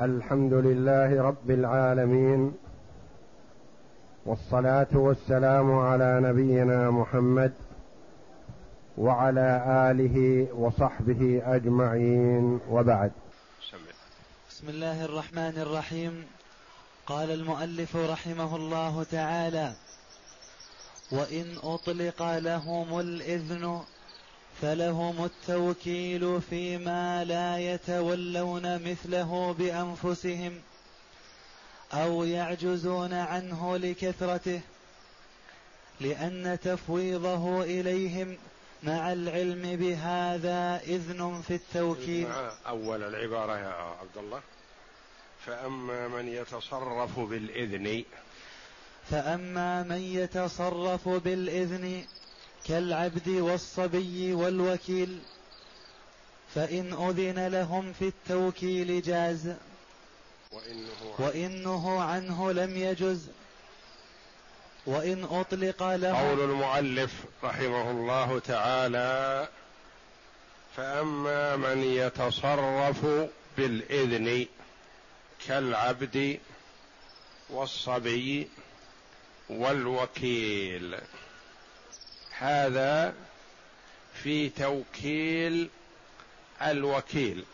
الحمد لله رب العالمين والصلاة والسلام على نبينا محمد وعلى آله وصحبه أجمعين وبعد. بسم الله الرحمن الرحيم. قال المؤلف رحمه الله تعالى وإن أطلق لهم الإذن فلهم التوكيل فيما لا يتولون مثله بأنفسهم أو يعجزون عنه لكثرته لأن تفويضه إليهم مع العلم بهذا إذن في التوكيل. أول العبارة يا عبد الله. فأما من يتصرف بالإذن فأما من يتصرف بالإذن كالعبد والصبي والوكيل فإن أذن لهم في التوكيل جاز وإنه, عنه لم يجز وإن أطلق له قول المؤلف رحمه الله تعالى فأما من يتصرف بالإذن كالعبد والصبي والوكيل. هذا في توكيل الوكيل.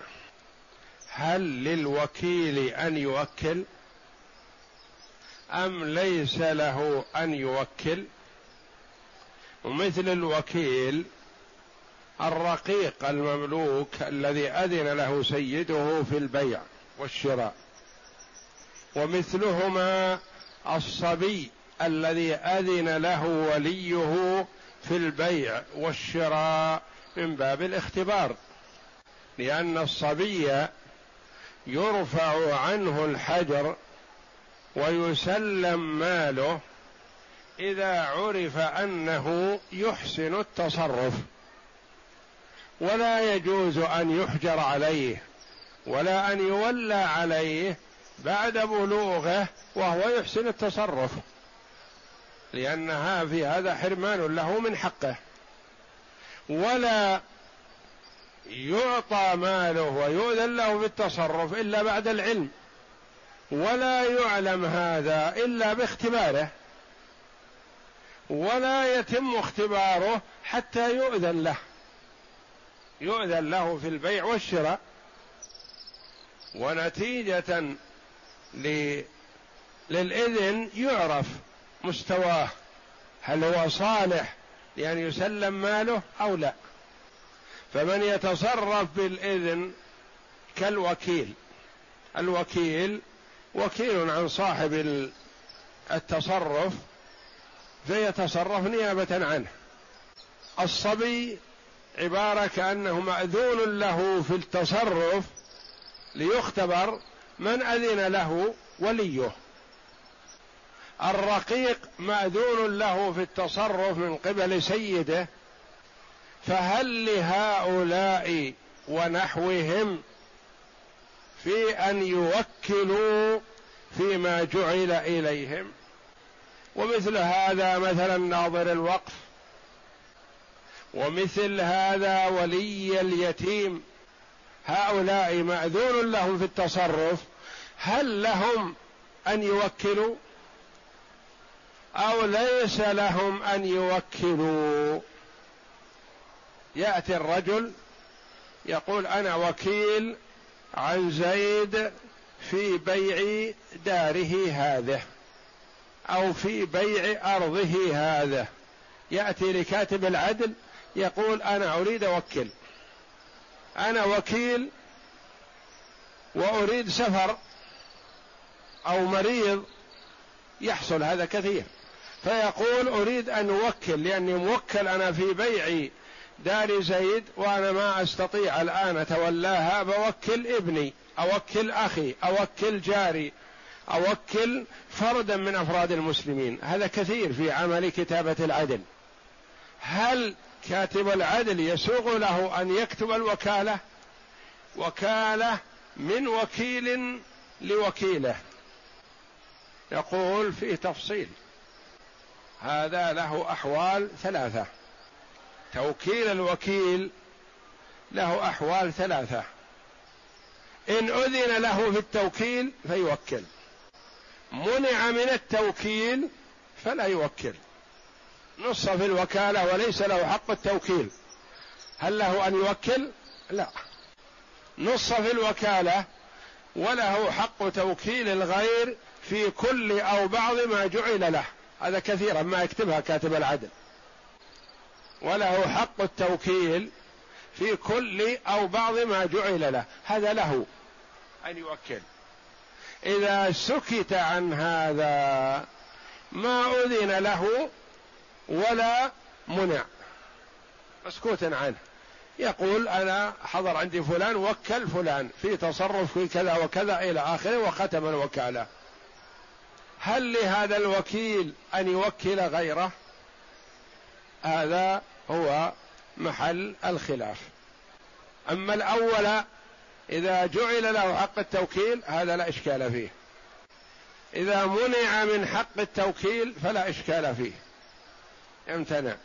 هل للوكيل أن يوكل أم ليس له أن يوكل؟ ومثل الوكيل الرقيق المملوك الذي أذن له سيده في البيع والشراء. ومثلهما الصبي الذي أذن له وليه في البيع والشراء من باب الاختبار لأن الصبي يرفع عنه الحجر ويسلم ماله إذا عرف أنه يحسن التصرف. ولا يجوز أن يحجر عليه ولا أن يولى عليه بعد بلوغه وهو يحسن التصرف. لأنها في هذا حرمان له من حقه. ولا يعطى ماله ويؤذن له بالتصرف إلا بعد العلم. ولا يعلم هذا إلا باختباره. ولا يتم اختباره حتى يؤذن له. يؤذن له في البيع والشراء. ونتيجة للإذن يعرف مستواه هل هو صالح لأن يسلم ماله أو لا. فمن يتصرف بالإذن كالوكيل. الوكيل وكيل عن صاحب التصرف فيتصرف نيابة عنه. الصبي عبارة كأنه مأذون له في التصرف ليختبر من أذن له وليه. الرقيق مأذون له في التصرف من قبل سيده فهل لهؤلاء ونحوهم في أن يوكلوا فيما جعل إليهم؟ ومثل هذا مثلا ناظر الوقف ومثل هذا ولي اليتيم هؤلاء مأذون لهم في التصرف هل لهم أن يوكلوا؟ أو ليس لهم أن يوكلوا. يأتي الرجل يقول أنا وكيل عن زيد في بيع داره هذه أو في بيع أرضه هذا يأتي لكاتب العدل يقول أنا أريد أوكل. أنا وكيل وأريد سفر أو مريض. يحصل هذا كثير. فيقول أريد أن أوكل لأني موكل أنا في بيع دار زيد وأنا ما أستطيع الآن أتولاها بوكل ابني أوكل أخي أوكل جاري أوكل فردا من أفراد المسلمين. هذا كثير في عمل كتابة العدل. هل كاتب العدل يسوغ له أن يكتب الوكالة؟ وكالة من وكيل لوكيلة. يقول في تفصيل. هذا له أحوال ثلاثة. توكيل الوكيل له أحوال ثلاثة. إن أذن له في التوكيل فيوكل. منع من التوكيل فلا يوكل. نص في الوكالة وليس له حق التوكيل. هل له أن يوكل؟ لا. نص في الوكالة وله حق توكيل الغير في كل أو بعض ما جعل له. هذا كثيرا ما يكتبها كاتب العدل. وله حق التوكيل في كل أو بعض ما جعل له. هذا له أن يوكل. إذا سكت عن هذا ما أذن له ولا منع. مسكوت عنه. يقول أنا حضر عندي فلان وكل فلان في تصرف في كذا وكذا إلى آخره وختم الوكالة. هل لهذا الوكيل أن يوكل غيره؟ هذا هو محل الخلاف. أما الأول إذا جعل له حق التوكيل هذا لا إشكال فيه. إذا منع من حق التوكيل فلا إشكال فيه. يمتنع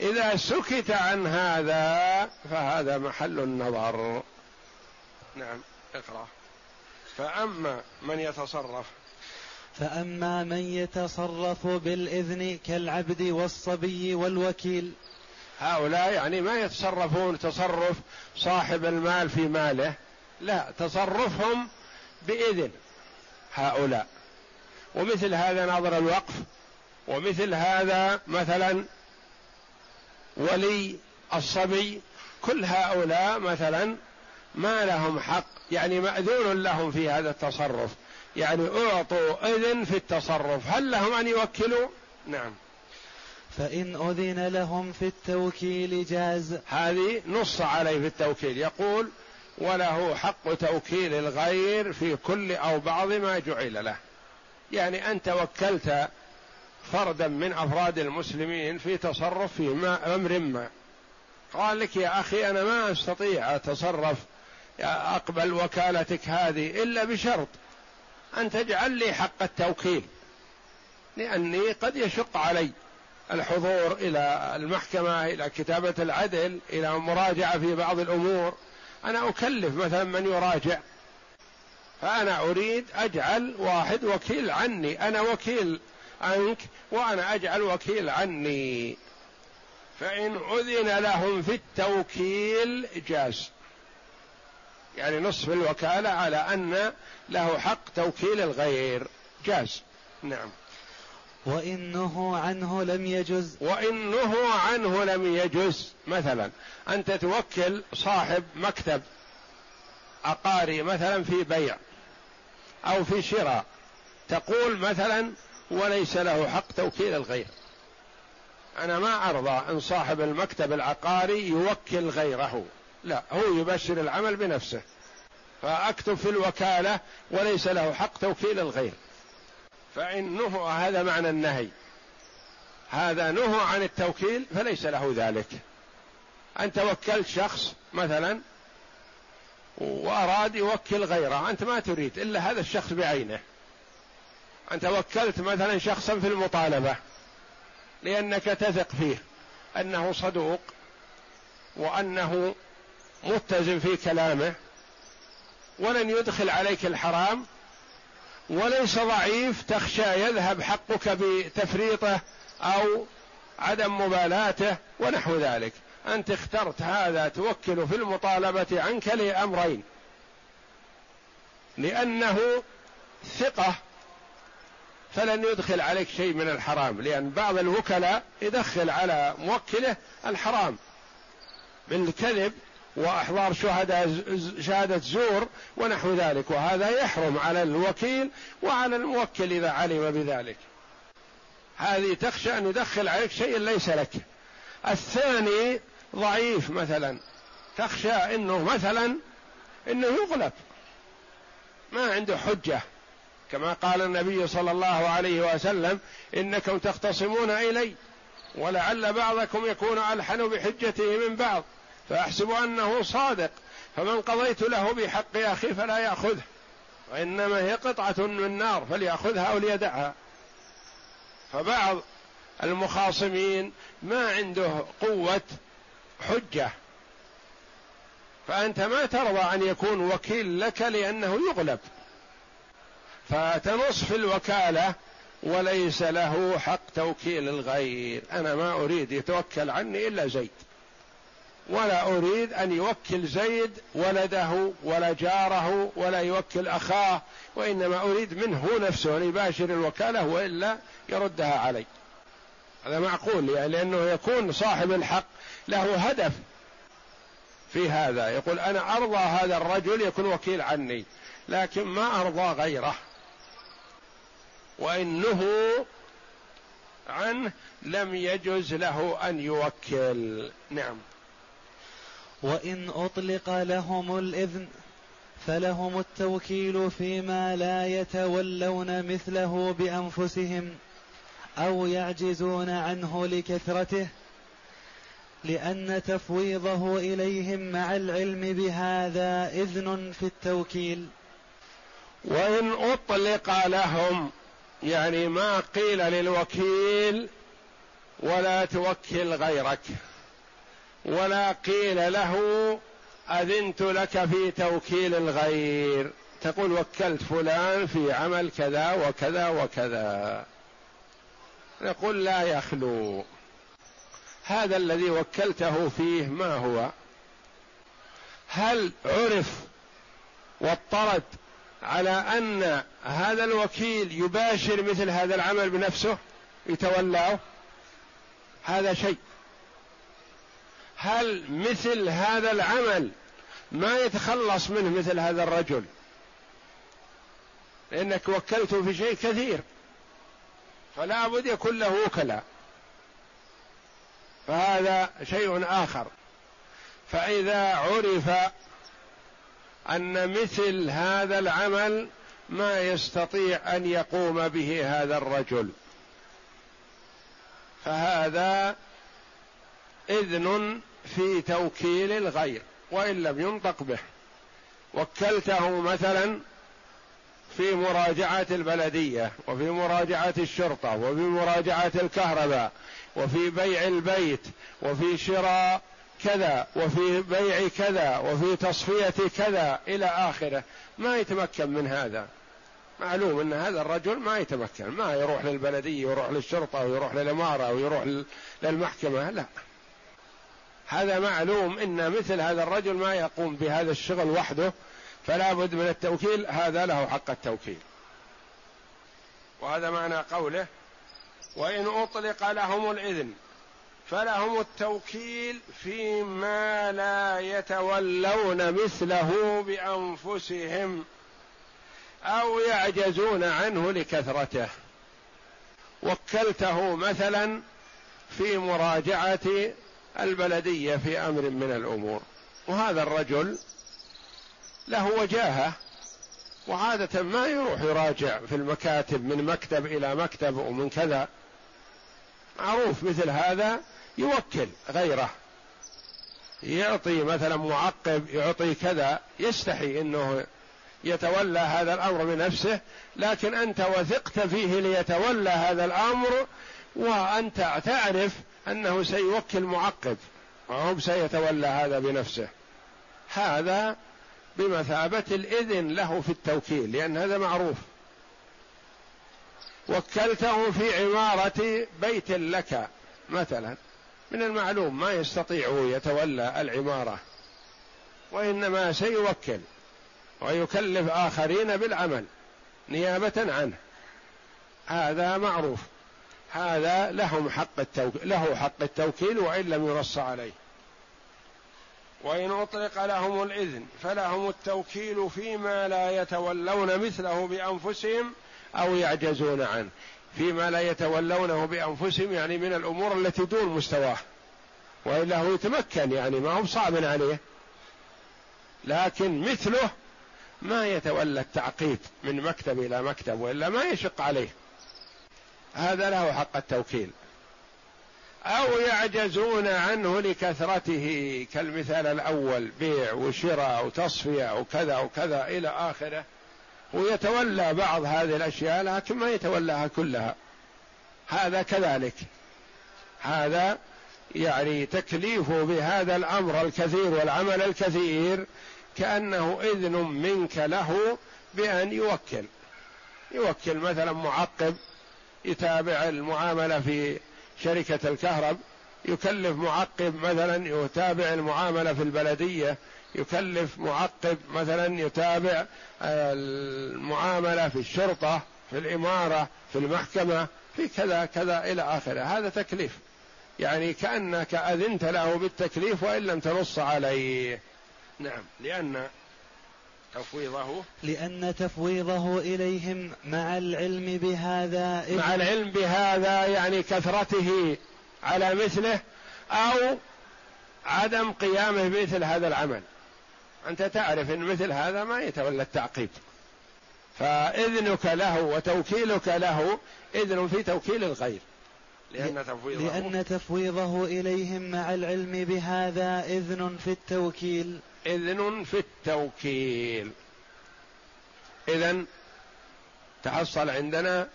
إذا سكت عن هذا فهذا محل النظر. نعم اقرأ. فأما من يتصرف فأما من يتصرف بالإذن كالعبد والصبي والوكيل. هؤلاء يعني ما يتصرفون تصرف صاحب المال في ماله. لا تصرفهم بإذن هؤلاء. ومثل هذا ناظر الوقف ومثل هذا مثلا ولي الصبي. كل هؤلاء مثلا ما لهم حق يعني مأذون لهم في هذا التصرف. يعني أعطوا إذن في التصرف. هل لهم أن يوكلوا؟ نعم. فإن أذن لهم في التوكيل جاز. هذه نص عليه في التوكيل. يقول وله حق توكيل الغير في كل أو بعض ما جعل له. يعني أنت وكلت فردا من أفراد المسلمين في تصرف في ما أمر ما. قال لك يا أخي أنا ما أستطيع أتصرف أقبل وكالتك هذه إلا بشرط أن تجعل لي حق التوكيل لأني قد يشق علي الحضور إلى المحكمة إلى كتابة العدل إلى مراجعة في بعض الأمور. أنا أكلف مثلا من يراجع. فأنا أريد أجعل واحد وكيل عني. أنا وكيل عنك وأنا أجعل وكيل عني. فإن أذن لهم في التوكيل جاز. يعني نصف الوكالة على أن له حق توكيل الغير. جاز. نعم. وإنه عنه لم يجز. وإنه عنه لم يجز. مثلا أنت توكل صاحب مكتب عقاري مثلا في بيع أو في شراء تقول مثلا وليس له حق توكيل الغير. أنا ما أرضى أن صاحب المكتب العقاري يوكل غيره. لا هو يبشر العمل بنفسه. فأكتب في الوكالة وليس له حق توكيل الغير. فإنه هذا معنى النهي. هذا نهى عن التوكيل فليس له ذلك. أنت وكلت شخص مثلا وأراد يوكل غيره أنت ما تريد إلا هذا الشخص بعينه. أنت وكلت مثلا شخصا في المطالبة لأنك تثق فيه أنه صدوق وأنه متزن في كلامه ولن يدخل عليك الحرام وليس ضعيف تخشى يذهب حقك بتفريطه أو عدم مبالاته ونحو ذلك. أنت اخترت هذا توكل في المطالبة عنك لأمرين. لأنه ثقة فلن يدخل عليك شيء من الحرام لأن بعض الوكلاء يدخل على موكله الحرام. بالكذب وأحضار شهداء شهادة زور ونحو ذلك. وهذا يحرم على الوكيل وعلى الموكل إذا علم بذلك. هذه تخشى أن يدخل عليك شيء ليس لك. الثاني ضعيف مثلا. تخشى إنه مثلا إنه يغلب. ما عنده حجة. كما قال النبي صلى الله عليه وسلم إنكم تختصمون إلي ولعل بعضكم يكون ألحن بحجته من بعض. فأحسب أنه صادق فمن قضيت له بحق أخي فلا يأخذه وإنما هي قطعة من نار فليأخذها أو ليدعها. فبعض المخاصمين ما عنده قوة حجة فأنت ما ترضى أن يكون وكيل لك لأنه يغلب. فتنص في الوكالة وليس له حق توكيل الغير. أنا ما أريد يتوكل عني إلا زيد. ولا أريد أن يوكل زيد ولده ولا جاره ولا يوكل أخاه وإنما أريد منه هو نفسه أن يباشر الوكالة وإلا يردها علي. هذا معقول يعني لأنه يكون صاحب الحق له هدف في هذا. يقول أنا أرضى هذا الرجل يكون وكيل عني لكن ما أرضى غيره. وإنه عنه لم يجز له أن يوكل. نعم. وإن أطلق لهم الإذن فلهم التوكيل فيما لا يتولون مثله بأنفسهم أو يعجزون عنه لكثرته لأن تفويضه إليهم مع العلم بهذا إذن في التوكيل. وإن أطلق لهم يعني ما قيل للوكيل ولا توكل غيرك. ولا قيل له أذنت لك في توكيل الغير. تقول وكلت فلان في عمل كذا وكذا وكذا. نقول لا يخلو. هذا الذي وكلته فيه ما هو؟ هل عرف واطرد على أن هذا الوكيل يباشر مثل هذا العمل بنفسه يتولاه؟ هذا شيء. هل مثل هذا العمل ما يتخلص منه مثل هذا الرجل؟ لأنك وكلته في شيء كثير فلا بد يكون له وكلاء. فهذا شيء آخر. فإذا عرف أن مثل هذا العمل ما يستطيع أن يقوم به هذا الرجل فهذا إذن في توكيل الغير وإن لم ينطق به. وكلته مثلا في مراجعة البلدية وفي مراجعة الشرطة وفي مراجعة الكهرباء وفي بيع البيت وفي شراء كذا وفي بيع كذا وفي تصفية كذا إلى آخره. ما يتمكن من هذا. معلوم أن هذا الرجل ما يتمكن. ما يروح للبلدية ويروح للشرطة ويروح للإمارة ويروح للمحكمة لا. هذا معلوم إن مثل هذا الرجل ما يقوم بهذا الشغل وحده فلا بد من التوكيل هذا له حق التوكيل. وهذا معنى قوله وإن أطلق لهم الإذن فلهم التوكيل فيما لا يتولون مثله بأنفسهم أو يعجزون عنه لكثرته. وكلته مثلا في مراجعة البلدية في أمر من الأمور وهذا الرجل له وجاهة وعادة ما يروح يراجع في المكاتب من مكتب إلى مكتب ومن كذا. معروف مثل هذا يوكل غيره يعطي مثلا معقب يعطي كذا يستحي إنه يتولى هذا الأمر بنفسه. لكن أنت وثقت فيه ليتولى هذا الأمر وأنت تعرف أنه سيوكل معقب وهو سيتولى هذا بنفسه. هذا بمثابة الإذن له في التوكيل لأن هذا معروف. وكلته في عمارة بيت لك مثلا. من المعلوم ما يستطيع يتولى العمارة وإنما سيوكل ويكلف آخرين بالعمل نيابة عنه. هذا معروف. هذا لهم حق التوكيل له حق التوكيل وإن لم ينص عليه. وإن أطلق لهم الإذن فلهم التوكيل فيما لا يتولون مثله بأنفسهم أو يعجزون عنه. فيما لا يتولونه بأنفسهم يعني من الأمور التي دون مستواه. والا هو يتمكن يعني ما هو صعب عليه. لكن مثله ما يتولى التعقيد من مكتب إلى مكتب وإلا ما يشق عليه. هذا له حق التوكيل. أو يعجزون عنه لكثرته كالمثال الأول بيع وشراء وتصفية وكذا وكذا إلى آخره. ويتولى بعض هذه الأشياء لكن ما يتولاها كلها. هذا كذلك. هذا يعني تكليفه بهذا الأمر الكثير والعمل الكثير كأنه إذن منك له بأن يوكل. يوكل مثلا معقب يتابع المعاملة في شركة الكهرب يكلف معقب مثلا يتابع المعاملة في البلدية يكلف معقب مثلا يتابع المعاملة في الشرطة في الإمارة في المحكمة في كذا كذا إلى آخره. هذا تكليف. يعني كأنك أذنت له بالتكليف وإن لم تنص عليه. نعم لأن تفويضه. لأن تفويضه إليهم مع العلم بهذا مع العلم بهذا يعني كثرته على مثله أو عدم قيامه بمثل هذا العمل. أنت تعرف أن مثل هذا ما يتولى التعقيب فإذنك له وتوكيلك له إذن في توكيل الغير. لأن تفويضه. لأن تفويضه إليهم مع العلم بهذا إذن في التوكيل. إذن في التوكيل. إذا تحصل عندنا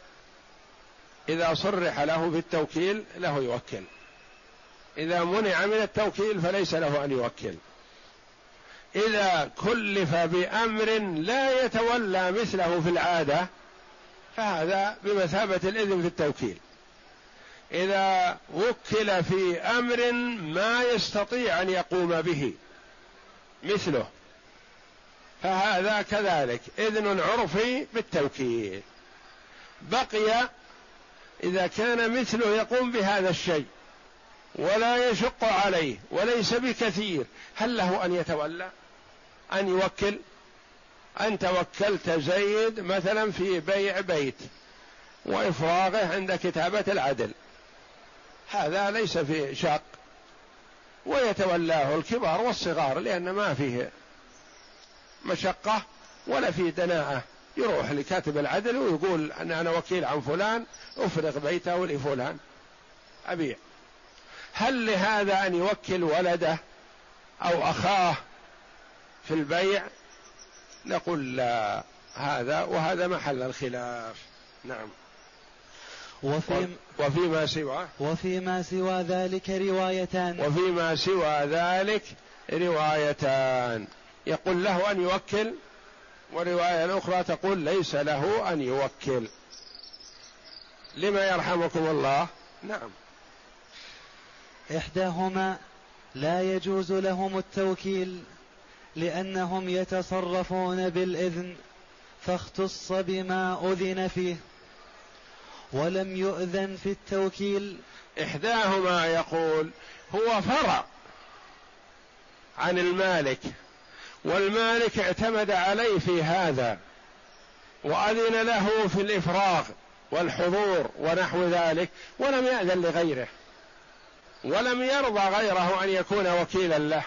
إذا صرح له بالتوكيل له يوكل. إذا منع من التوكيل فليس له أن يوكل. إذا كلف بأمر لا يتولى مثله في العادة فهذا بمثابة الإذن في التوكيل. إذا وكل في أمر ما يستطيع أن يقوم به. مثله. فهذا كذلك. إذن عرفي بالتوكيل بقي إذا كان مثله يقوم بهذا الشيء ولا يشق عليه وليس بكثير هل له أن يتولى؟ أن يوكل؟ أنت وكلت زيد مثلا في بيع بيت وإفراغه عند كتابة العدل. هذا ليس في شق. ويتولاه الكبار والصغار لأن ما فيه مشقة ولا فيه دناءة. يروح لكاتب العدل ويقول أن أنا وكيل عن فلان أفرغ بيته لفلان. أبيع. هل لهذا أن يوكل ولده أو أخاه في البيع؟ نقول لا هذا وهذا محل الخلاف. نعم. وفي وفيما سوى؟ وفيما سوى ذلك روايتان. وفيما سوى ذلك روايتان. يقول له أن يوكل ورواية أخرى تقول ليس له أن يوكل. لما يرحمكم الله؟ نعم. إحداهما لا يجوز لهم التوكيل لأنهم يتصرفون بالإذن فاختص بما أذن فيه. ولم يؤذن في التوكيل. إحداهما يقول هو فرع عن المالك والمالك اعتمد عليه في هذا وأذن له في الإفراغ والحضور ونحو ذلك ولم يأذن لغيره ولم يرضى غيره أن يكون وكيلا له.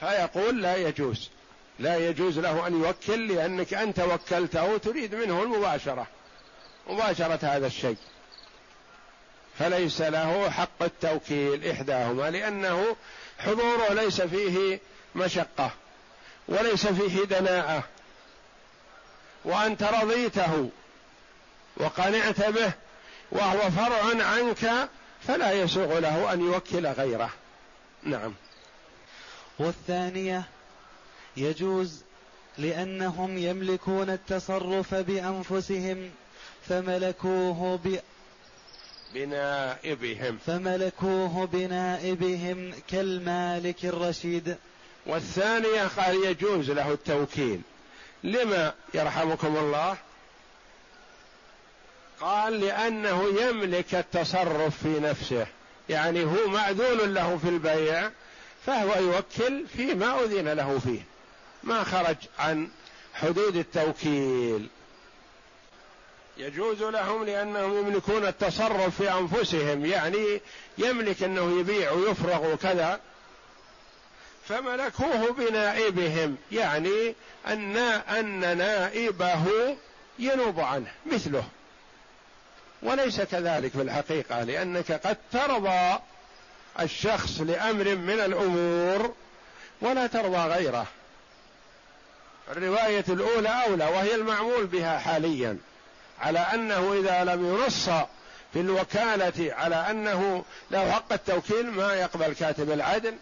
فيقول لا يجوز لا يجوز له أن يوكل لأنك أنت وكلته تريد منه المباشرة. مباشرة هذا الشيء. فليس له حق التوكيل إحداهما لأنه حضوره ليس فيه مشقة وليس فيه دناءة. وأنت رضيته وقنعت به وهو فرع عنك فلا يسوغ له أن يوكل غيره. نعم. والثانية يجوز لأنهم يملكون التصرف بأنفسهم. فملكوه ب بنائبهم. فملكوه بنائبهم كالمالك الرشيد. والثانية قال يجوز له التوكيل؟ لما يرحمكم الله؟ قال لأنه يملك التصرف في نفسه. يعني هو معذول له في البيع فهو يوكل فيما أذن له فيه. ما خرج عن حدود التوكيل. يجوز لهم لأنهم يملكون التصرف في أنفسهم يعني يملك أنه يبيع ويفرغ وكذا فملكوه بنائبهم يعني أن أن نائبه ينوب عنه مثله. وليس كذلك في الحقيقة لأنك قد ترضى الشخص لأمر من الأمور ولا ترضى غيره. الرواية الأولى أولى وهي المعمول بها حاليا. على أنه إذا لم ينص في الوكالة على أنه له حق التوكيل ما يقبل كاتب العدل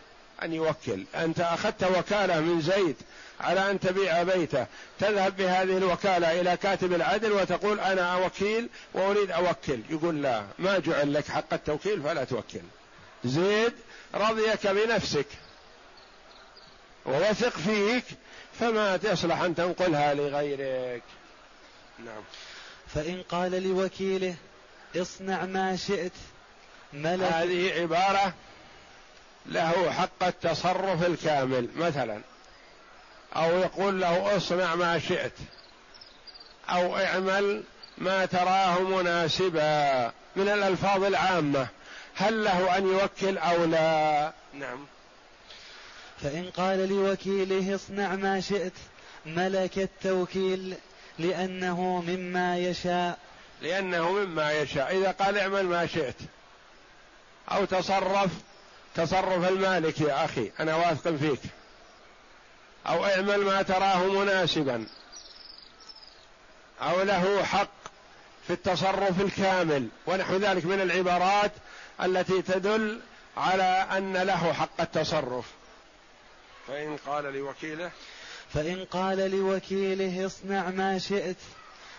أن يوكل. أنت أخذت وكالة من زيد على أن تبيع بيته تذهب بهذه الوكالة إلى كاتب العدل وتقول أنا وكيل وأريد أوكل. يقول لا ما جعل لك حق التوكيل فلا توكل. زيد رضيك بنفسك ووثق فيك فما تصلح أن تنقلها لغيرك. نعم. فإن قال لوكيله اصنع ما شئت ملك هذه عبارة له حق التصرف الكامل مثلا أو يقول له اصنع ما شئت أو اعمل ما تراه مناسبا من الألفاظ العامة هل له أن يوكل أو لا؟ نعم. فإن قال لوكيله اصنع ما شئت ملك التوكيل. لأنه مما يشاء. لأنه مما يشاء. إذا قال اعمل ما شئت. أو تصرف. تصرف المالك يا أخي. أنا واثق فيك. أو اعمل ما تراه مناسبا. أو له حق في التصرف الكامل. ونحو ذلك من العبارات التي تدل على أن له حق التصرف. فإن قال لوكيله فإن قال لوكيله اصنع ما شئت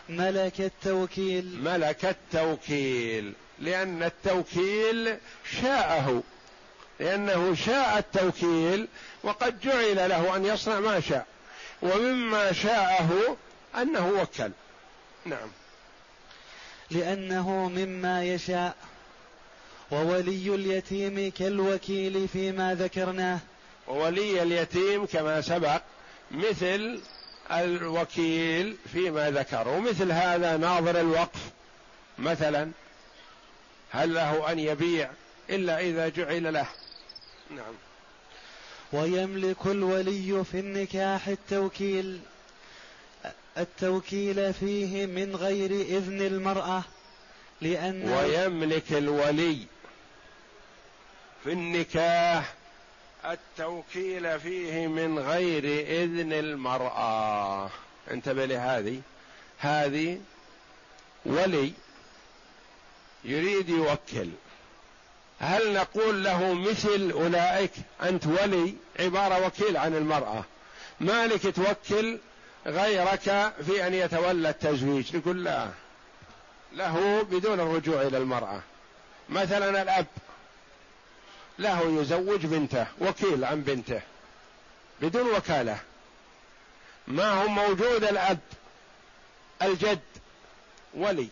ملك التوكيل. ملك التوكيل لأن التوكيل شاءه لأنه شاء التوكيل وقد جعل له أن يصنع ما شاء ومما شاءه أنه وكل. نعم. لأنه مما يشاء وولي اليتيم كالوكيل فيما ذكرناه. وولي اليتيم كما سبق مثل الوكيل فيما ذكر ومثل هذا ناظر الوقف مثلا هل له أن يبيع إلا إذا جعل له؟ نعم. ويملك الولي في النكاح التوكيل. التوكيل فيه من غير إذن المرأة لأن ويملك الولي في النكاح التوكيل فيه من غير إذن المرأة. انتبه لهذه. هذه ولي يريد يوكل. هل نقول له مثل أولئك؟ أنت ولي عبارة وكيل عن المرأة. مالك توكل غيرك في أن يتولى التزويج؟ يقول لا. له بدون الرجوع إلى المرأة. مثلا الأب. له يزوج بنته وكيل عن بنته بدون وكالة. ما هو موجود الأب الجد ولي.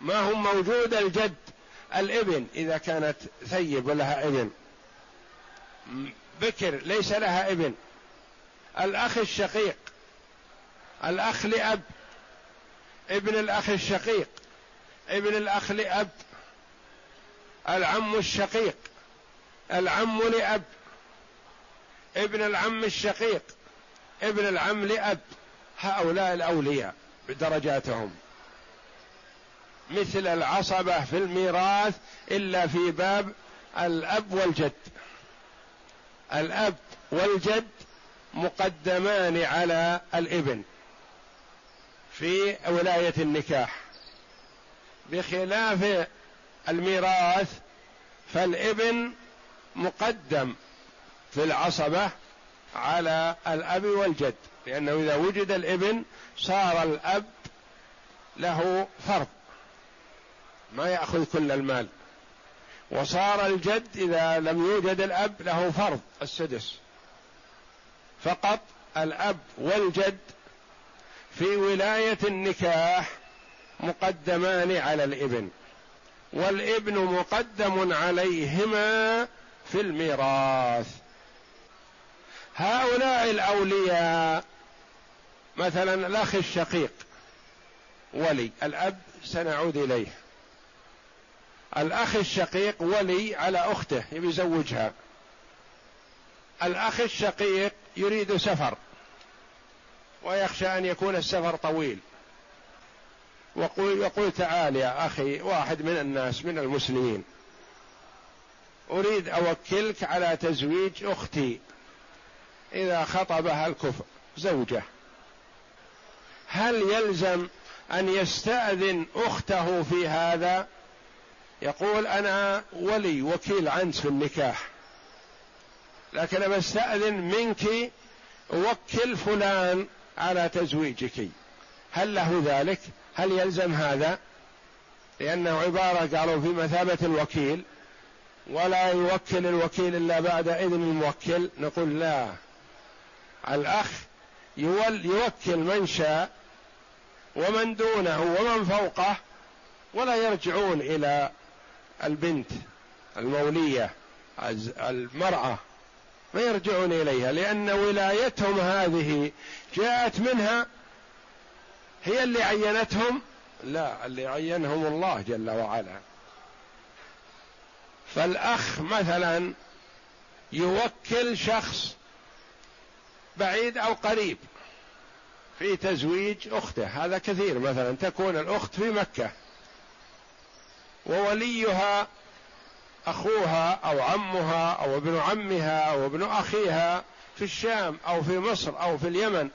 ما هو موجود الجد الابن إذا كانت ثيب ولها ابن. بكر ليس لها ابن. الأخ الشقيق الأخ لأب. ابن الأخ الشقيق ابن الأخ لأب. العم الشقيق العم لأب. ابن العم الشقيق ابن العم لأب. هؤلاء الأولياء بدرجاتهم. مثل العصبة في الميراث إلا في باب الأب والجد. الأب والجد مقدمان على الابن في ولاية النكاح. بخلاف الميراث فالابن مقدم في العصبة على الأب والجد لأنه إذا وجد الابن صار الأب له فرض ما يأخذ كل المال. وصار الجد إذا لم يوجد الأب له فرض السدس. فقط الأب والجد في ولاية النكاح مقدمان على الابن. والابن مقدم عليهما في الميراث. هؤلاء الأولياء مثلا الأخ الشقيق ولي الأب سنعود إليه. الأخ الشقيق ولي على أخته يزوجها. الأخ الشقيق يريد سفر ويخشى أن يكون السفر طويل. وقل يقول تعال يا أخي واحد من الناس من المسلمين. أريد أوكلك على تزويج أختي. إذا خطبها الكفر زوجة. هل يلزم أن يستأذن أخته في هذا؟ يقول أنا ولي وكيل عنس في النكاح. لكن بستأذن منك وكل فلان على تزويجك. هل له ذلك؟ هل يلزم هذا؟ لأنه عبارة قالوا في مثابة الوكيل ولا يوكل الوكيل إلا بعد إذن الموكل. نقول لا. يول يوكل من شاء ومن دونه ومن فوقه ولا يرجعون إلى البنت المولية المرأة ما يرجعون إليها لأن ولايتهم هذه جاءت منها هي اللي عينتهم؟ لا اللي عينهم الله جل وعلا. فالأخ مثلا يوكل شخص بعيد أو قريب في تزويج أخته. هذا كثير. مثلا تكون الأخت في مكة ووليها أخوها أو عمها أو ابن عمها أو ابن أخيها في الشام أو في مصر أو في اليمن.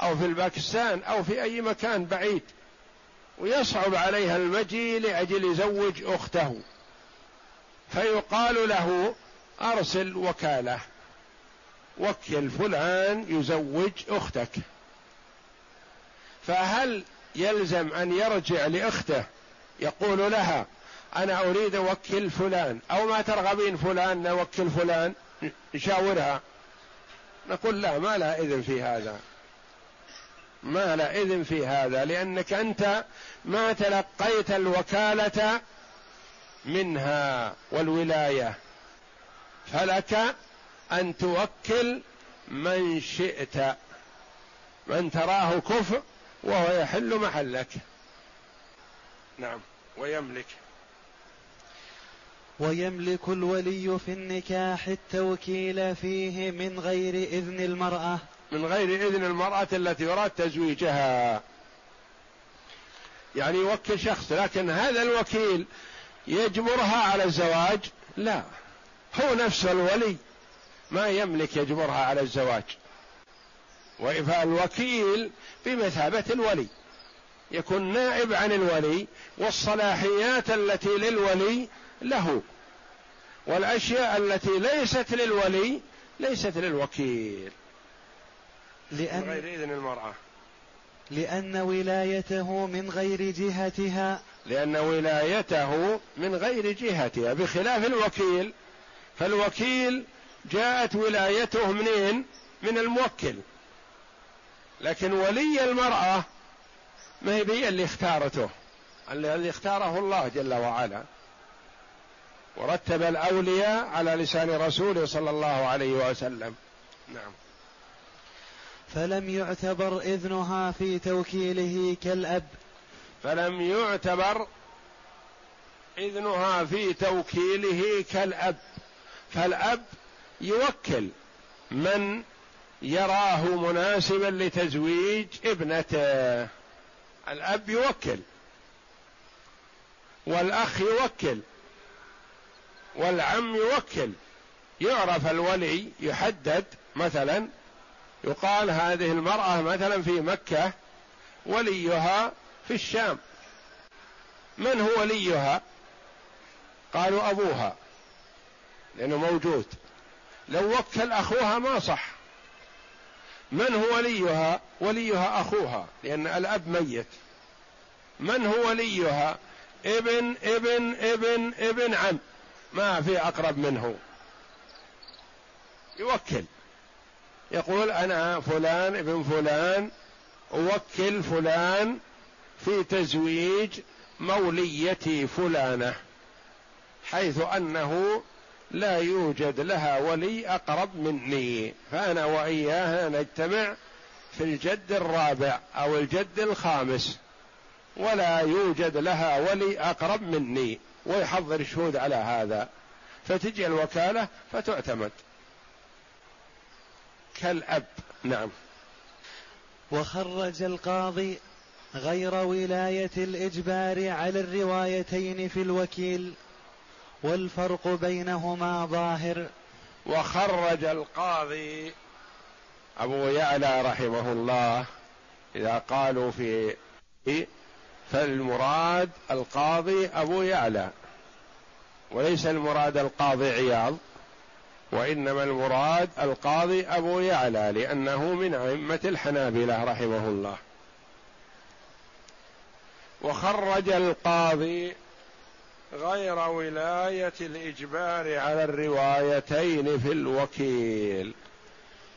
أو في الباكستان أو في أي مكان بعيد ويصعب عليها المجيء لأجل يزوج أخته. فيقال له أرسل وكالة. وكل فلان يزوج أختك. فهل يلزم أن يرجع لأخته؟ يقول لها أنا أريد اوكل فلان. أو ما ترغبين فلان نوكل فلان نشاورها نقول لا ما لا إذن في هذا. ما لا إذن في هذا لأنك أنت ما تلقيت الوكالة منها والولاية فلك أن توكل من شئت من تراه كفء وهو يحل محلك. نعم ويملك. ويملك الولي في النكاح التوكيل فيه من غير إذن المرأة. من غير إذن المرأة التي يراد تزويجها. يعني يوكل شخص لكن هذا الوكيل يجبرها على الزواج؟ لا. هو نفس الولي. ما يملك يجبرها على الزواج. فالوكيل بمثابة الولي. يكون نائب عن الولي والصلاحيات التي للولي له. والأشياء التي ليست للولي ليست للوكيل. لأن غير إذن المرأة. لأن ولايته من غير جهتها. لأن ولايته من غير جهتها بخلاف الوكيل. فالوكيل جاءت ولايته منين؟ من الموكل. لكن ولي المرأة ما هي اللي اختارته. الذي اختاره الله جل وعلا. ورتب الأولياء على لسان رسوله صلى الله عليه وسلم. نعم. فلم يعتبر إذنها في توكيله كالأب. فلم يعتبر إذنها في توكيله كالأب. فالأب يوكل من يراه مناسبا لتزويج ابنته. الأب يوكل والأخ يوكل والعم يوكل. يعرف الولي يحدد مثلا يقال هذه المرأة مثلا في مكة وليها في الشام. من هو وليها؟ قالوا أبوها لأنه موجود. لو وكل أخوها ما صح. من هو وليها؟ وليها أخوها لأن الأب ميت. من هو وليها؟ ابن ابن ابن ابن عم. ما في أقرب منه. يوكل. يقول أنا فلان ابن فلان أوكل فلان في تزويج موليتي فلانة حيث أنه لا يوجد لها ولي أقرب مني فأنا وإياها نجتمع في الجد الرابع أو الجد الخامس ولا يوجد لها ولي أقرب مني ويحضر شهود على هذا فتجي الوكالة فتعتمد. كالأب. نعم. وخرج القاضي غير ولاية الإجبار على الروايتين في الوكيل والفرق بينهما ظاهر. وخرج القاضي أبو يعلى رحمه الله إذا قالوا في فالمراد القاضي أبو يعلى وليس المراد القاضي عياض. وإنما المراد القاضي أبو يعلى لأنه من أئمة الحنابلة رحمه الله. وخرج القاضي غير ولاية الإجبار على الروايتين في الوكيل.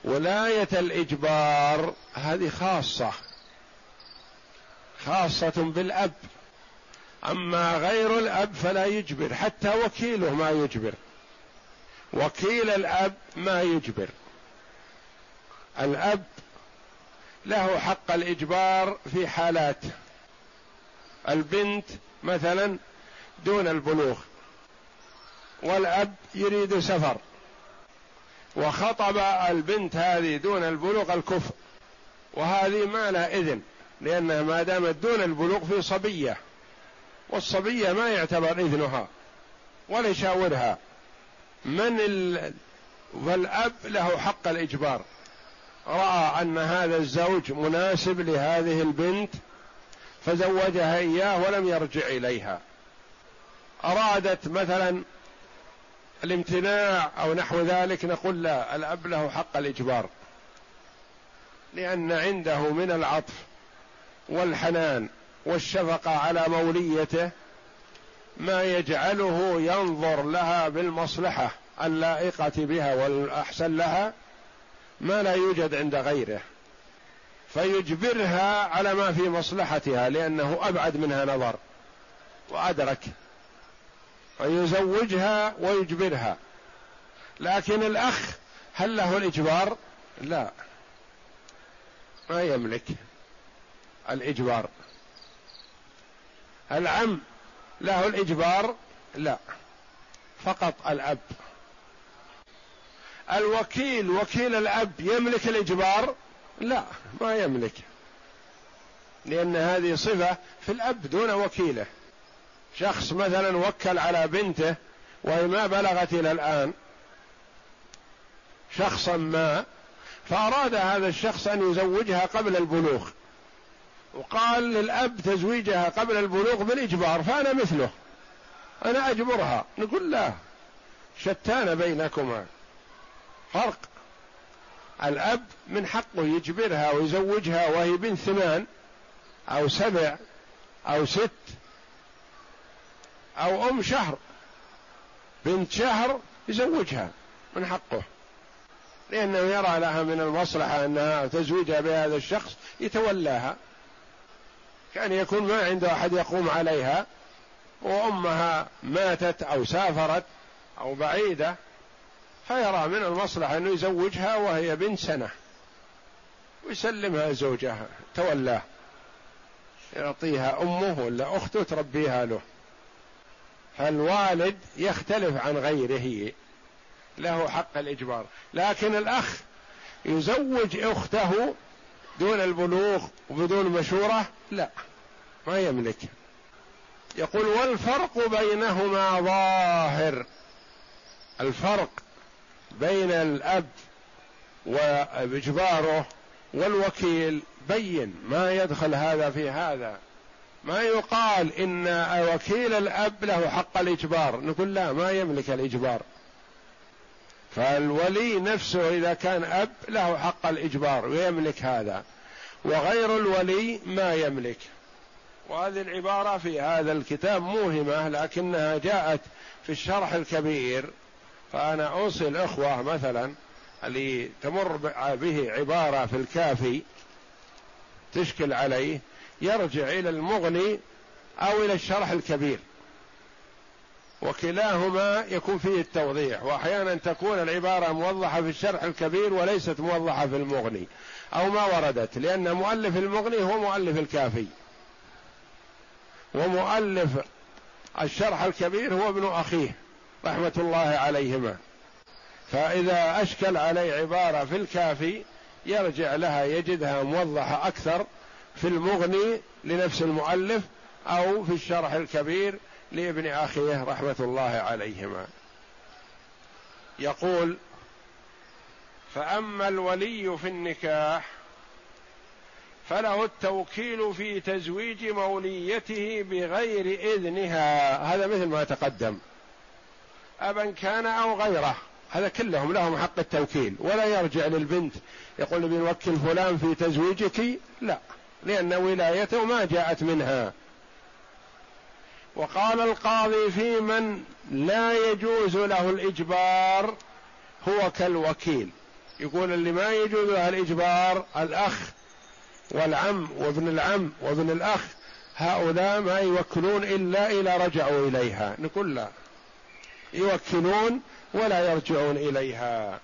ولاية الإجبار هذه خاصة خاصة بالأب. أما غير الأب فلا يجبر حتى وكيله ما يجبر. وكيل الأب ما يجبر. الأب له حق الإجبار في حالات. البنت مثلا دون البلوغ. والأب يريد سفر. وخطب البنت هذه دون البلوغ الكفء وهذه ما لا إذن لأنها ما دامت دون البلوغ في صبية. والصبية ما يعتبر إذنها ولا يشاورها. من ال... فالأب له حق الإجبار. رأى أن هذا الزوج مناسب لهذه البنت فزوجها إياه ولم يرجع إليها. أرادت مثلا الامتناع أو نحو ذلك نقول لا الأب له حق الإجبار لأن عنده من العطف والحنان والشفقة على موليته ما يجعله ينظر لها بالمصلحة اللائقة بها والأحسن لها ما لا يوجد عند غيره. فيجبرها على ما في مصلحتها لأنه أبعد منها نظر وأدرك. فيزوجها ويجبرها. لكن الأخ هل له الإجبار؟ لا. ما يملك الإجبار. العم له الإجبار لا فقط الأب. الوكيل وكيل الأب يملك الإجبار؟ لا ما يملك لأن هذه صفة في الأب دون وكيله. شخص مثلا وكل على بنته وهي ما بلغت إلى الآن شخصا ما فأراد هذا الشخص أن يزوجها قبل البلوغ. وقال للأب تزويجها قبل البلوغ بالإجبار فأنا مثله. أنا أجبرها. نقول لا. شتان بينكما. فرق. الأب من حقه يجبرها ويزوجها وهي بنت ثمان أو سبع أو ست أو أم شهر. بنت شهر يزوجها من حقه. لأنه يرى لها من المصلحة أنها تزويجها بهذا الشخص يتولاها. كان يكون ما عنده أحد يقوم عليها وأمها ماتت أو سافرت أو بعيدة فيرى من المصلحة أنه يزوجها وهي بنت سنة ويسلمها زوجها تولاه يعطيها أمه ولا أخته تربيها له. فالوالد يختلف عن غيره له حق الإجبار لكن الأخ يزوج أخته دون البلوغ وبدون مشورة؟ لا. ما يملك. يقول والفرق بينهما ظاهر. الفرق بين الأب وإجباره والوكيل بين. ما يدخل هذا في هذا. ما يقال إن وكيل الأب له حق الإجبار. نقول لا ما يملك الإجبار. فالولي نفسه إذا كان أب له حق الإجبار ويملك هذا وغير الولي ما يملك. وهذه العبارة في هذا الكتاب موهمة لكنها جاءت في الشرح الكبير. فأنا أوصي الأخوة مثلا اللي تمر به عبارة في الكافي تشكل عليه يرجع إلى المغني أو إلى الشرح الكبير. وكلاهما يكون فيه التوضيح. وأحيانا تكون العبارة موضحة في الشرح الكبير وليست موضحة في المغني. أو ما وردت لأن مؤلف المغني هو مؤلف الكافي. ومؤلف الشرح الكبير هو ابن أخيه رحمة الله عليهما. فإذا أشكل عليه عبارة في الكافي يرجع لها يجدها موضحة أكثر في المغني لنفس المؤلف أو في الشرح الكبير لابن أخيه رحمة الله عليهما. يقول فأما الولي في النكاح فله التوكيل في تزويج موليته بغير إذنها. هذا مثل ما تقدم. أبا كان أو غيره. هذا كلهم لهم حق التوكيل. ولا يرجع للبنت يقول بنوكل فلان في تزويجك؟ لا. لأن ولايته ما جاءت منها. وقال القاضي في من لا يجوز له الإجبار هو كالوكيل. يقول اللي ما يجوز له الإجبار الأخ والعم وابن العم وابن الأخ هؤلاء ما يوكلون إلا إذا رجعوا إليها. نقول لا. يوكلون ولا يرجعون إليها.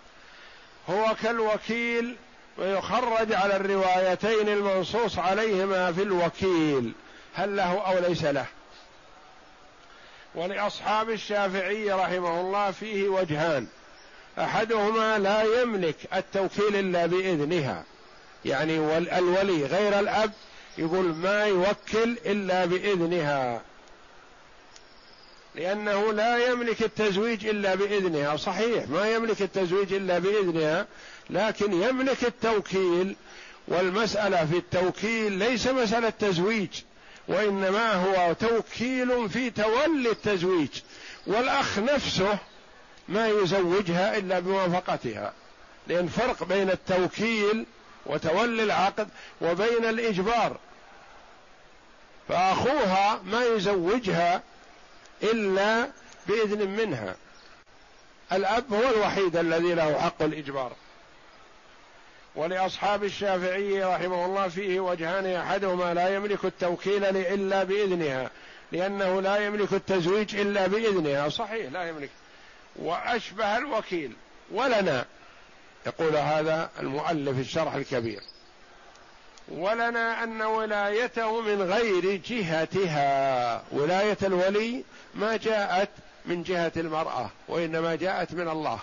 هو كالوكيل ويخرج على الروايتين المنصوص عليهما في الوكيل. هل له أو ليس له؟ ولأصحاب الشافعي رحمه الله فيه وجهان. أحدهما لا يملك التوكيل إلا بإذنها. يعني الولي غير الأب يقول ما يوكل إلا بإذنها. لأنه لا يملك التزويج إلا بإذنها. صحيح ما يملك التزويج إلا بإذنها لكن يملك التوكيل. والمسألة في التوكيل ليس مسألة تزويج. وإنما هو توكيل في تولي التزويج والأخ نفسه ما يزوجها إلا بموافقتها لأن فرق بين التوكيل وتولي العقد وبين الإجبار. فأخوها ما يزوجها إلا بإذن منها. الأب هو الوحيد الذي له حق الإجبار. ولأصحاب الشافعي رحمه الله فيه وجهان أحدهما لا يملك التوكيل إلا بإذنها لأنه لا يملك التزويج إلا بإذنها. صحيح لا يملك. وأشبه الوكيل ولنا. يقول هذا المؤلف الشرح الكبير. ولنا أن ولايته من غير جهتها. ولاية الولي ما جاءت من جهة المرأة وإنما جاءت من الله.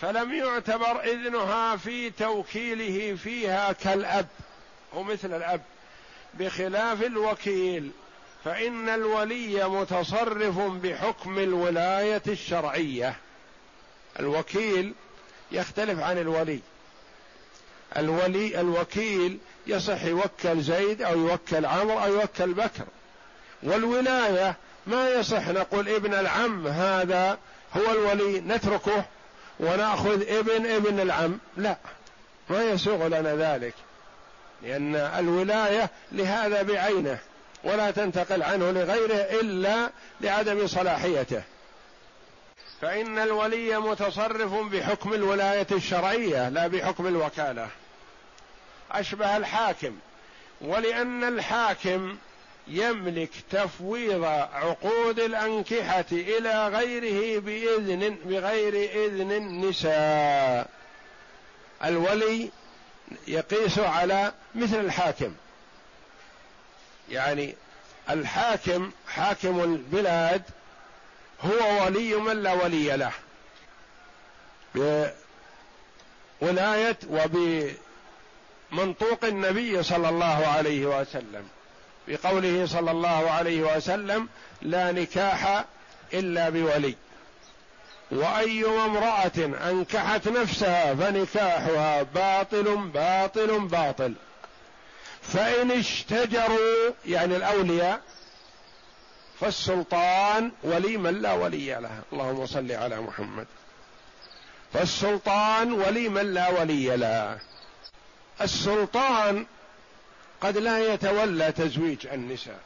فلم يعتبر إذنها في توكيله فيها كالأب أو مثل الأب بخلاف الوكيل فإن الولي متصرف بحكم الولاية الشرعية. الوكيل يختلف عن الولي. الولي الوكيل يصح يوكل زيد أو يوكل عمرو أو يوكل بكر. والولاية ما يصح نقول ابن العم هذا هو الولي نتركه وناخذ ابن ابن العم. لا ما يسوغ لنا ذلك لأن الولاية لهذا بعينه ولا تنتقل عنه لغيره إلا لعدم صلاحيته. فإن الولي متصرف بحكم الولاية الشرعية لا بحكم الوكالة. أشبه الحاكم. ولأن الحاكم يملك تفويض عقود الأنكحة إلى غيره بإذن بغير إذن النساء. الولي يقيس على مثل الحاكم. يعني الحاكم حاكم البلاد هو ولي من لا ولي له. بولاية وبمنطوق النبي صلى الله عليه وسلم. بقوله صلى الله عليه وسلم لا نكاح إلا بولي. واي امرأة أنكحت نفسها فنكاحها باطل باطل باطل. فإن اشتجروا يعني الأولياء فالسلطان ولي من لا ولي له اللهم صل على محمد. فالسلطان ولي من لا ولي له السلطان قد لا يتولى تزويج النساء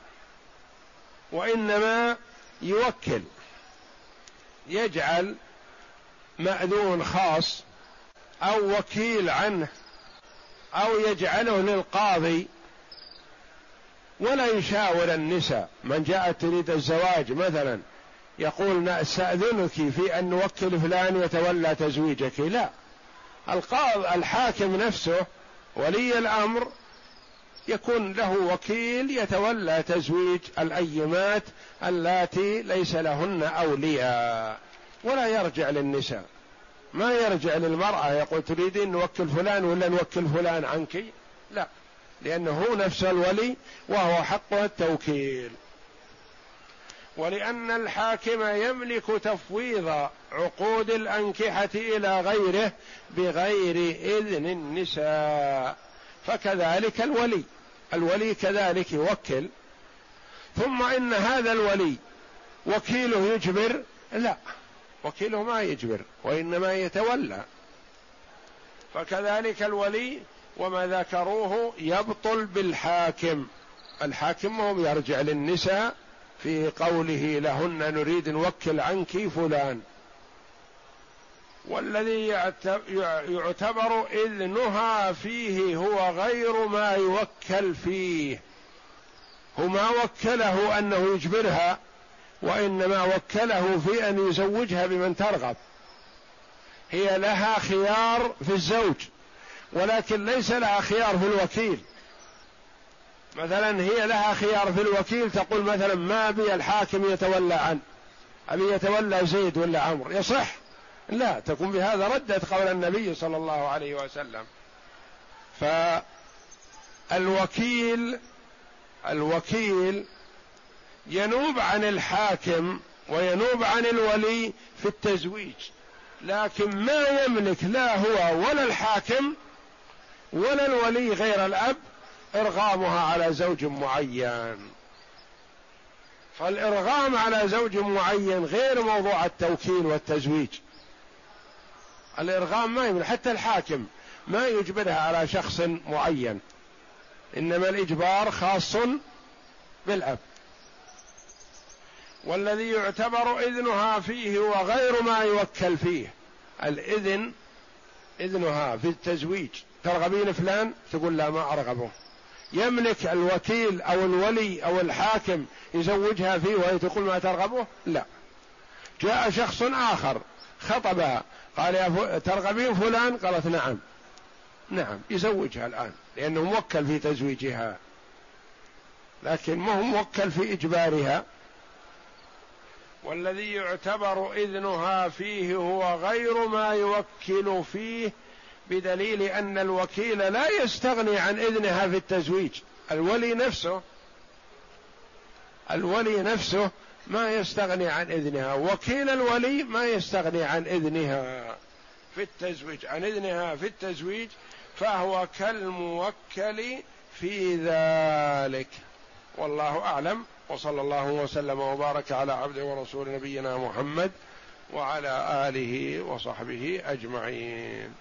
وإنما يوكل يجعل مأذون خاص أو وكيل عنه أو يجعله للقاضي ولا يشاور النساء. من جاءت تريد الزواج مثلا يقول نستأذنك في أن نوكل فلان يتولى تزويجك. لا القاضي الحاكم نفسه ولي الأمر يكون له وكيل يتولى تزويج الأيمات اللاتي ليس لهن أولياء ولا يرجع للنساء. ما يرجع للمرأة يقول تريدين نوكل فلان ولا نوكل فلان عنك؟ لا لأنه هو نفس الولي وهو حقه التوكيل. ولأن الحاكم يملك تفويض عقود الأنكحة إلى غيره بغير إذن النساء فكذلك الولي. الولي كذلك يوكل. ثم إن هذا الولي وكيله يجبر؟ لا. وكيله ما يجبر وإنما يتولى. فكذلك الولي وما ذكروه يبطل بالحاكم. الحاكم هو يرجع للنساء في قوله لهن نريد نوكل عنك فلان. والذي يعتبر إذنها فيه هو غير ما يوكل فيه. هو ما وكله أنه يجبرها وإنما وكله في أن يزوجها بمن ترغب. هي لها خيار في الزوج ولكن ليس لها خيار في الوكيل. مثلا هي لها خيار في الوكيل تقول مثلا ما بي الحاكم يتولى عنه أبي يتولى زيد ولا عمرو؟ يصح. لا تكون بهذا ردت قول النبي صلى الله عليه وسلم. فالوكيل الوكيل ينوب عن الحاكم وينوب عن الولي في التزويج لكن ما يملك لا هو ولا الحاكم ولا الولي غير الأب إرغامها على زوج معين. فالإرغام على زوج معين غير موضوع التوكيل والتزويج. الإرغام ما يملك حتى الحاكم ما يجبرها على شخص معين. إنما الإجبار خاص بالاب والذي يعتبر إذنها فيه هو غير ما يوكل فيه. الإذن إذنها في التزويج. ترغبين فلان؟ تقول لا ما أرغبه. يملك الوكيل أو الولي أو الحاكم يزوجها فيه وهي تقول ما ترغبه؟ لا. جاء شخص آخر خطبها قال يا ترغبين فلان؟ قالت نعم. نعم يزوجها الآن لأنه موكل في تزويجها. لكن ما هو موكل في إجبارها. والذي يعتبر إذنها فيه هو غير ما يوكل فيه بدليل أن الوكيل لا يستغني عن إذنها في التزويج. الولي نفسه الولي نفسه ما يستغني عن إذنها. وكيل الولي ما يستغني عن إذنها. في التزويج عن إذنها في التزويج فهو كالموكل في ذلك. والله أعلم. وصلى الله وسلم وبارك على عبده ورسول نبينا محمد وعلى آله وصحبه أجمعين.